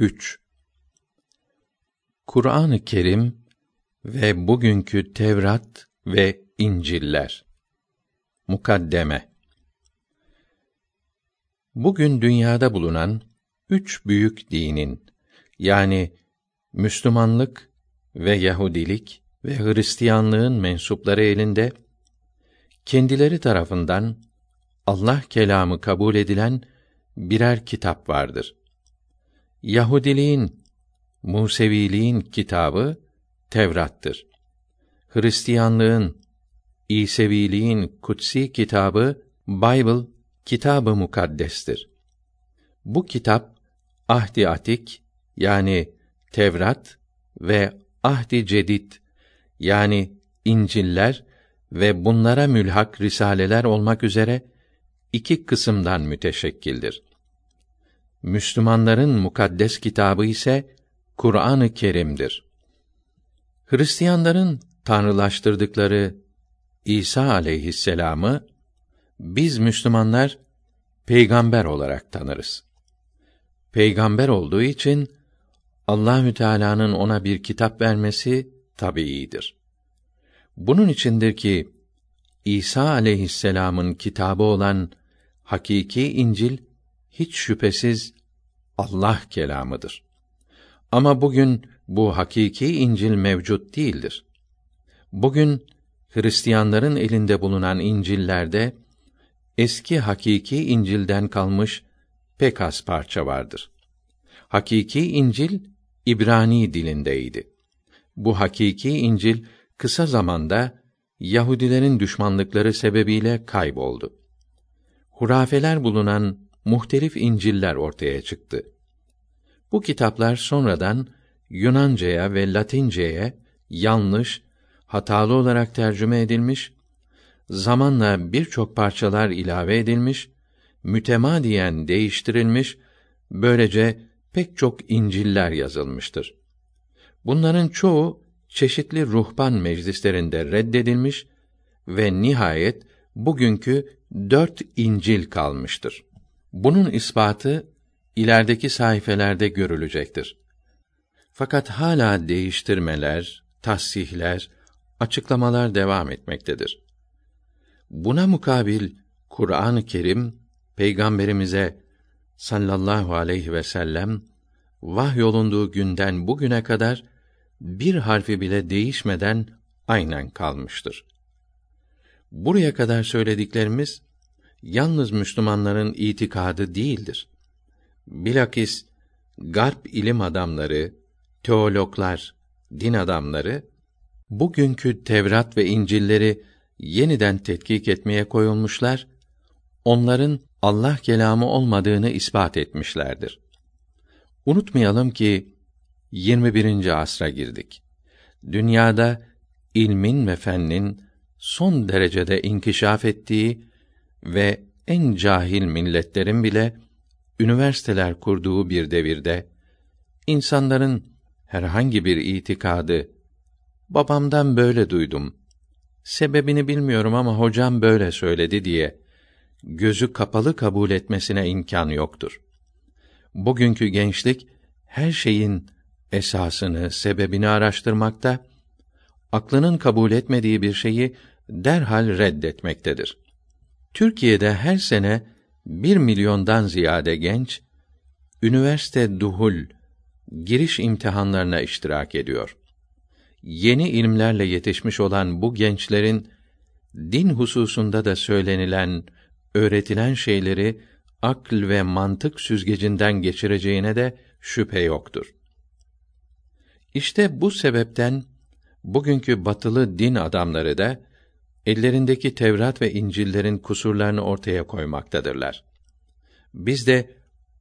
3 Kur'an-ı Kerim ve bugünkü Tevrat ve İncil'ler. Mukaddeme Bugün dünyada bulunan üç büyük dinin yani Müslümanlık ve Yahudilik ve Hristiyanlığın mensupları elinde kendileri tarafından Allah kelamı kabul edilen birer kitap vardır. Yahudiliğin, Museviliğin kitabı Tevrat'tır. Hristiyanlığın, İseviliğin kutsi kitabı Bible, kitabı mukaddestir. Bu kitap Ahdi Atik yani Tevrat ve Ahdi Cedid yani İnciller ve bunlara mülhak risaleler olmak üzere iki kısımdan müteşekkildir. Müslümanların mukaddes kitabı ise Kur'an-ı Kerim'dir. Hristiyanların tanrılaştırdıkları İsa aleyhisselamı biz Müslümanlar peygamber olarak tanırız. Peygamber olduğu için Allahü Teala'nın ona bir kitap vermesi tabiidir. Bunun içindir ki İsa aleyhisselam'ın kitabı olan hakiki İncil hiç şüphesiz Allah kelamıdır. Ama bugün bu hakiki İncil mevcut değildir. Bugün Hristiyanların elinde bulunan İncil'lerde eski hakiki İncil'den kalmış pek az parça vardır. Hakiki İncil İbrani dilindeydi. Bu hakiki İncil kısa zamanda Yahudilerin düşmanlıkları sebebiyle kayboldu. Hurafeler bulunan muhtelif İncil'ler ortaya çıktı. Bu kitaplar sonradan Yunanca'ya ve Latince'ye yanlış, hatalı olarak tercüme edilmiş, zamanla birçok parçalar ilave edilmiş, mütemadiyen değiştirilmiş, böylece pek çok İncil'ler yazılmıştır. Bunların çoğu çeşitli ruhban meclislerinde reddedilmiş ve nihayet bugünkü dört İncil kalmıştır. Bunun ispatı ilerideki sayfelerde görülecektir. Fakat hala değiştirmeler, tasihler, açıklamalar devam etmektedir. Buna mukabil Kur'an-ı Kerim peygamberimize sallallahu aleyhi ve sellem vahyolunduğu günden bugüne kadar bir harfi bile değişmeden aynen kalmıştır. Buraya kadar söylediklerimiz yalnız Müslümanların itikadı değildir. Bilakis garp ilim adamları, teologlar, din adamları bugünkü Tevrat ve İncil'leri yeniden tetkik etmeye koyulmuşlar, onların Allah kelamı olmadığını ispat etmişlerdir. Unutmayalım ki 21. asra girdik. Dünyada ilmin ve fennin son derecede inkişaf ettiği ve en cahil milletlerin bile üniversiteler kurduğu bir devirde insanların herhangi bir itikadı babamdan böyle duydum. Sebebini bilmiyorum ama hocam böyle söyledi diye gözü kapalı kabul etmesine imkan yoktur. Bugünkü gençlik her şeyin esasını, sebebini araştırmakta, aklının kabul etmediği bir şeyi derhal reddetmektedir. Türkiye'de her sene bir milyondan ziyade genç, üniversite duhul, giriş imtihanlarına iştirak ediyor. Yeni ilimlerle yetişmiş olan bu gençlerin, din hususunda da söylenilen, öğretilen şeyleri, akl ve mantık süzgecinden geçireceğine de şüphe yoktur. İşte bu sebepten bugünkü batılı din adamları da ellerindeki Tevrat ve İncil'lerin kusurlarını ortaya koymaktadırlar. Biz de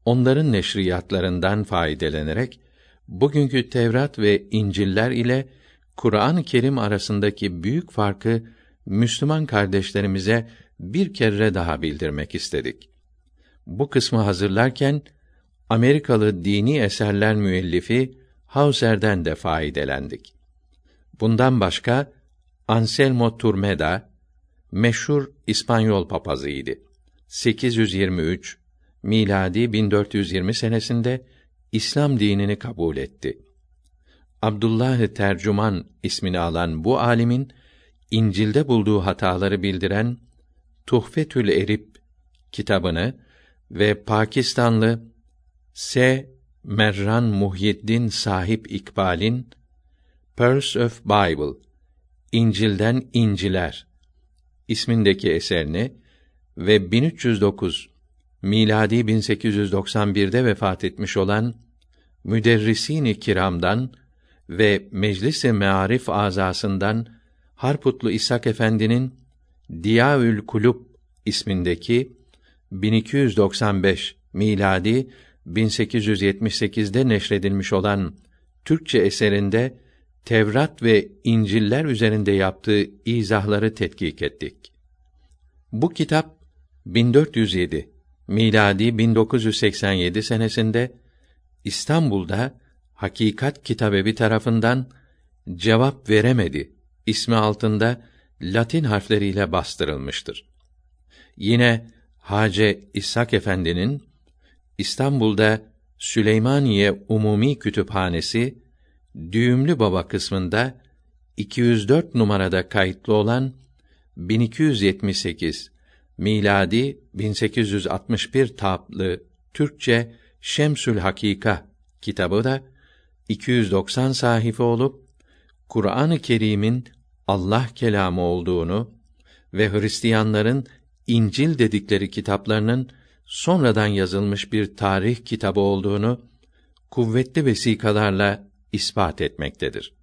onların neşriyatlarından faydalanerek bugünkü Tevrat ve İncil'ler ile Kur'an-ı Kerim arasındaki büyük farkı Müslüman kardeşlerimize bir kere daha bildirmek istedik. Bu kısmı hazırlarken Amerikalı dini eserler müellifi Hauser'den de faydelendik. Bundan başka Anselmo Turmeda meşhur İspanyol papazıydı. 823 miladi 1420 senesinde İslam dinini kabul etti. Abdullah Tercüman ismini alan bu alimin İncil'de bulduğu hataları bildiren Tuhfetül Erip kitabını ve Pakistanlı S. Merran Muhyiddin Sahip İkbal'in Pearls of Bible İncil'den İnciler. İsmindeki eserini ve 1309 miladi 1891'de vefat etmiş olan müderrisini kiramdan ve Meclis-i Mearif azasından Harputlu İshak Efendi'nin Diyaül Kulub ismindeki 1295 miladi 1878'de neşredilmiş olan Türkçe eserinde Tevrat ve İncil'ler üzerinde yaptığı izahları tetkik ettik. Bu kitap 1407 miladi 1987 senesinde İstanbul'da Hakikat Kitabevi tarafından Cevap Veremedi ismi altında Latin harfleriyle bastırılmıştır. Yine Hace İshak Efendi'nin İstanbul'da Süleymaniye Umumi Kütüphanesi Düğümlü Baba kısmında 204 numarada kayıtlı olan 1278 miladi 1861 taplı Türkçe Şemsül Hakika kitabı da 290 sayfa olup Kur'an-ı Kerim'in Allah kelamı olduğunu ve Hristiyanların İncil dedikleri kitaplarının sonradan yazılmış bir tarih kitabı olduğunu kuvvetli vesikalarla ispat etmektedir.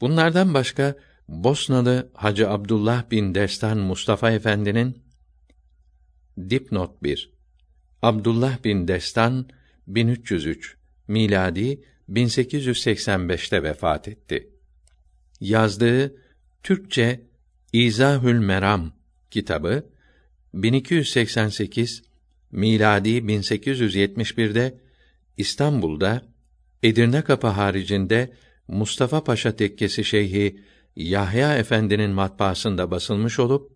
Bunlardan başka Bosnalı Hacı Abdullah bin Destan Mustafa Efendi'nin Dipnot 1 Abdullah bin Destan 1303 miladi 1885'te vefat etti. Yazdığı Türkçe İzahül Meram kitabı 1288 miladi 1871'de İstanbul'da Edirne Kapı haricinde Mustafa Paşa Tekkesi Şeyhi Yahya Efendi'nin matbaasında basılmış olup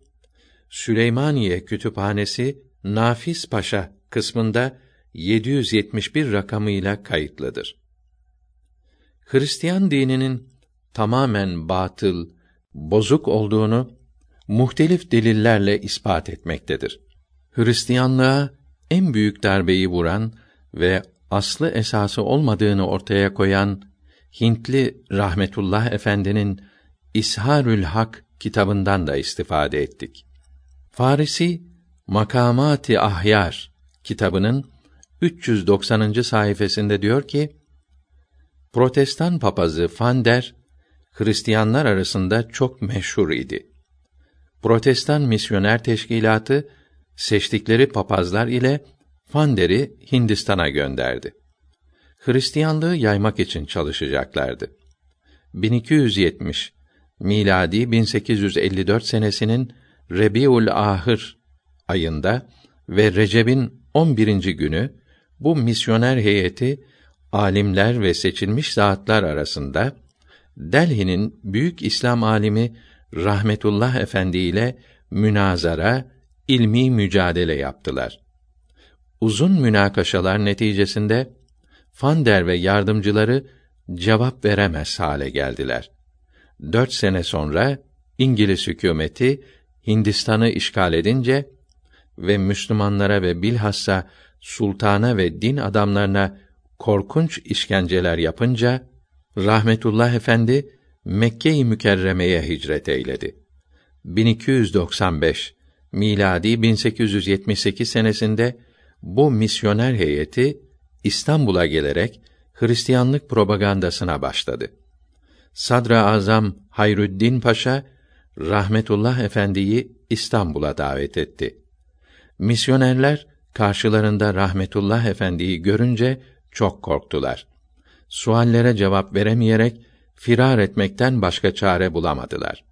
Süleymaniye Kütüphanesi Nafis Paşa kısmında 771 rakamıyla kayıtlıdır. Hristiyan dininin tamamen batıl, bozuk olduğunu muhtelif delillerle ispat etmektedir. Hristiyanlığa en büyük darbeyi vuran ve aslı esası olmadığını ortaya koyan Hintli rahmetullah efendinin İsharül Hak kitabından da istifade ettik. Farisi Makamati Ahyar kitabının 390. sayfasında diyor ki: Protestan papazı Fander Hristiyanlar arasında çok meşhur idi. Protestan misyoner teşkilatı seçtikleri papazlar ile Fander'i Hindistan'a gönderdi. Hristiyanlığı yaymak için çalışacaklardı. 1270 miladi 1854 senesinin Rebiul Ahır ayında ve Recep'in 11. günü bu misyoner heyeti alimler ve seçilmiş zatlar arasında Delhi'nin büyük İslam alimi Rahmetullah Efendi ile münazara, ilmi mücadele yaptılar. Uzun münakaşalar neticesinde Fander ve yardımcıları cevap veremez hale geldiler. Dört sene sonra İngiliz hükümeti Hindistan'ı işgal edince ve Müslümanlara ve bilhassa sultana ve din adamlarına korkunç işkenceler yapınca rahmetullah efendi Mekke-i Mükerreme'ye hicret eyledi. 1295 miladi 1878 senesinde bu misyoner heyeti İstanbul'a gelerek Hristiyanlık propagandasına başladı. Sadra Azam Hayrüddin Paşa rahmetullah efendiyi İstanbul'a davet etti. Misyonerler karşılarında rahmetullah efendiyi görünce çok korktular. Suallere cevap veremeyerek firar etmekten başka çare bulamadılar.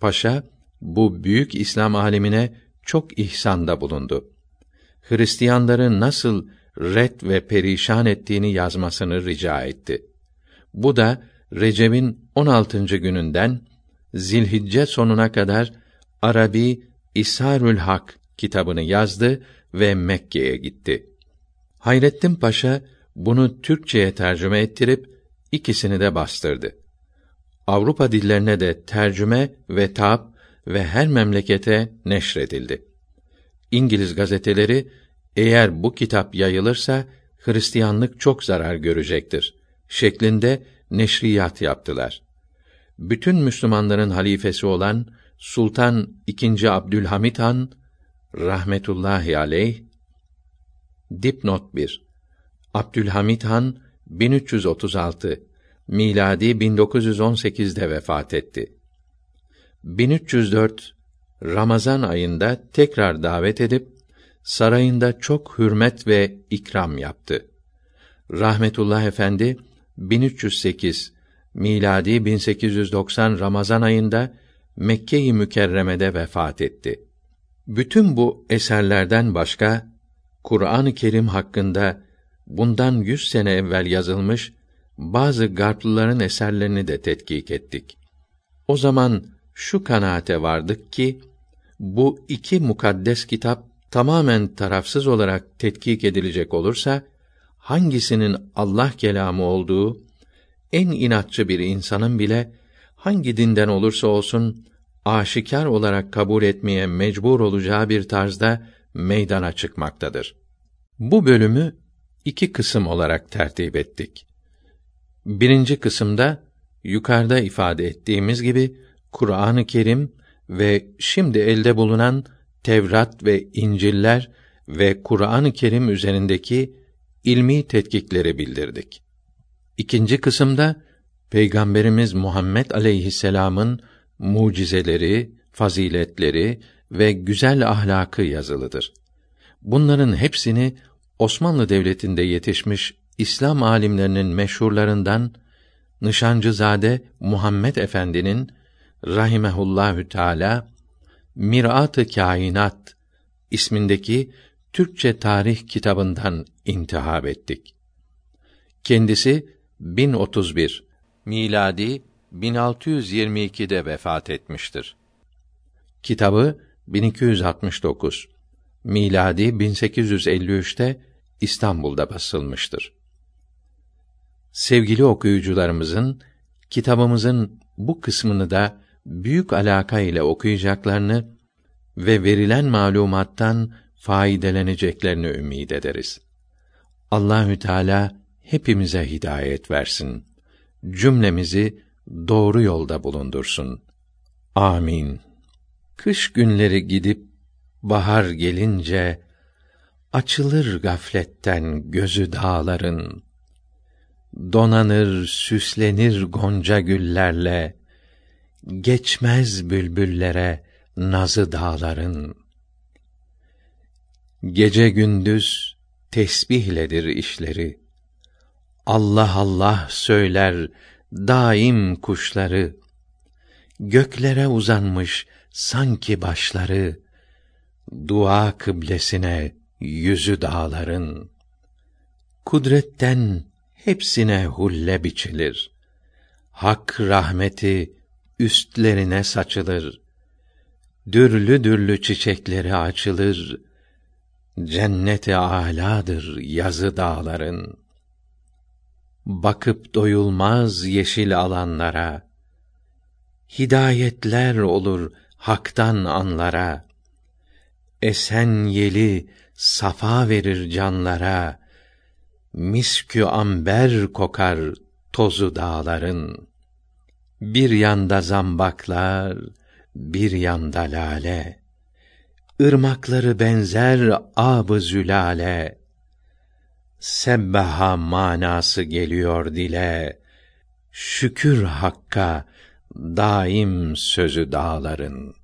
Paşa bu büyük İslam alimine çok ihsanda bulundu. Hristiyanları nasıl red ve perişan ettiğini yazmasını rica etti. Bu da Recep'in 16. gününden Zilhicce sonuna kadar Arabi İsharül Hak kitabını yazdı ve Mekke'ye gitti. Hayrettin Paşa bunu Türkçeye tercüme ettirip ikisini de bastırdı. Avrupa dillerine de tercüme ve tap ve her memlekete neşredildi. İngiliz gazeteleri eğer bu kitap yayılırsa Hristiyanlık çok zarar görecektir şeklinde neşriyat yaptılar. Bütün Müslümanların halifesi olan Sultan II. Abdülhamit Han rahmetullahi aleyh dipnot 1 Abdülhamit Han 1336 miladi 1918'de vefat etti. 1304 Ramazan ayında tekrar davet edip sarayında çok hürmet ve ikram yaptı. Rahmetullah Efendi 1308 miladi 1890 Ramazan ayında Mekke-i Mükerreme'de vefat etti. Bütün bu eserlerden başka Kur'an-ı Kerim hakkında bundan yüz sene evvel yazılmış bazı Garplıların eserlerini de tetkik ettik. O zaman şu kanaate vardık ki bu iki mukaddes kitap tamamen tarafsız olarak tetkik edilecek olursa hangisinin Allah kelamı olduğu en inatçı bir insanın bile hangi dinden olursa olsun aşikar olarak kabul etmeye mecbur olacağı bir tarzda meydana çıkmaktadır. Bu bölümü iki kısım olarak tertip ettik. Birinci kısımda yukarıda ifade ettiğimiz gibi Kur'an-ı Kerim ve şimdi elde bulunan Tevrat ve İncil'ler ve Kur'an-ı Kerim üzerindeki ilmi tetkikleri bildirdik. İkinci kısımda Peygamberimiz Muhammed aleyhisselam'ın mucizeleri, faziletleri ve güzel ahlakı yazılıdır. Bunların hepsini Osmanlı Devleti'nde yetişmiş İslam alimlerinin meşhurlarından Nişancızade Muhammed Efendi'nin rahimehullahü teala Mirat-ı Kainat ismindeki Türkçe tarih kitabından intihab ettik. Kendisi 1031 miladi 1622'de vefat etmiştir. Kitabı 1269 miladi 1853'te İstanbul'da basılmıştır. Sevgili okuyucularımızın kitabımızın bu kısmını da büyük alaka ile okuyacaklarını ve verilen malumattan faydeleneceklerini ümid ederiz. Allahü Teala hepimize hidayet versin. Cümlemizi doğru yolda bulundursun. Amin. Kış günleri gidip bahar gelince açılır gafletten gözü dağların. Donanır, süslenir gonca güllerle geçmez bülbüllere nazı dağların. Gece gündüz tesbihledir işleri. Allah Allah söyler daim kuşları. Göklere uzanmış sanki başları. Dua kıblesine yüzü dağların. Kudretten hepsine hulle biçilir. Hak rahmeti üstlerine saçılır. Dürlü dürlü çiçekleri açılır. Cenneti âlâdır yazı dağların. Bakıp doyulmaz yeşil alanlara. Hidayetler olur haktan anlara. Esen yeli safa verir canlara. Miskü amber kokar tozu dağların. Bir yanda zambaklar, bir yanda lale. Irmakları benzer ab-ı zülale. Sebbaha manası geliyor dile. Şükür Hakk'a daim sözü dağların.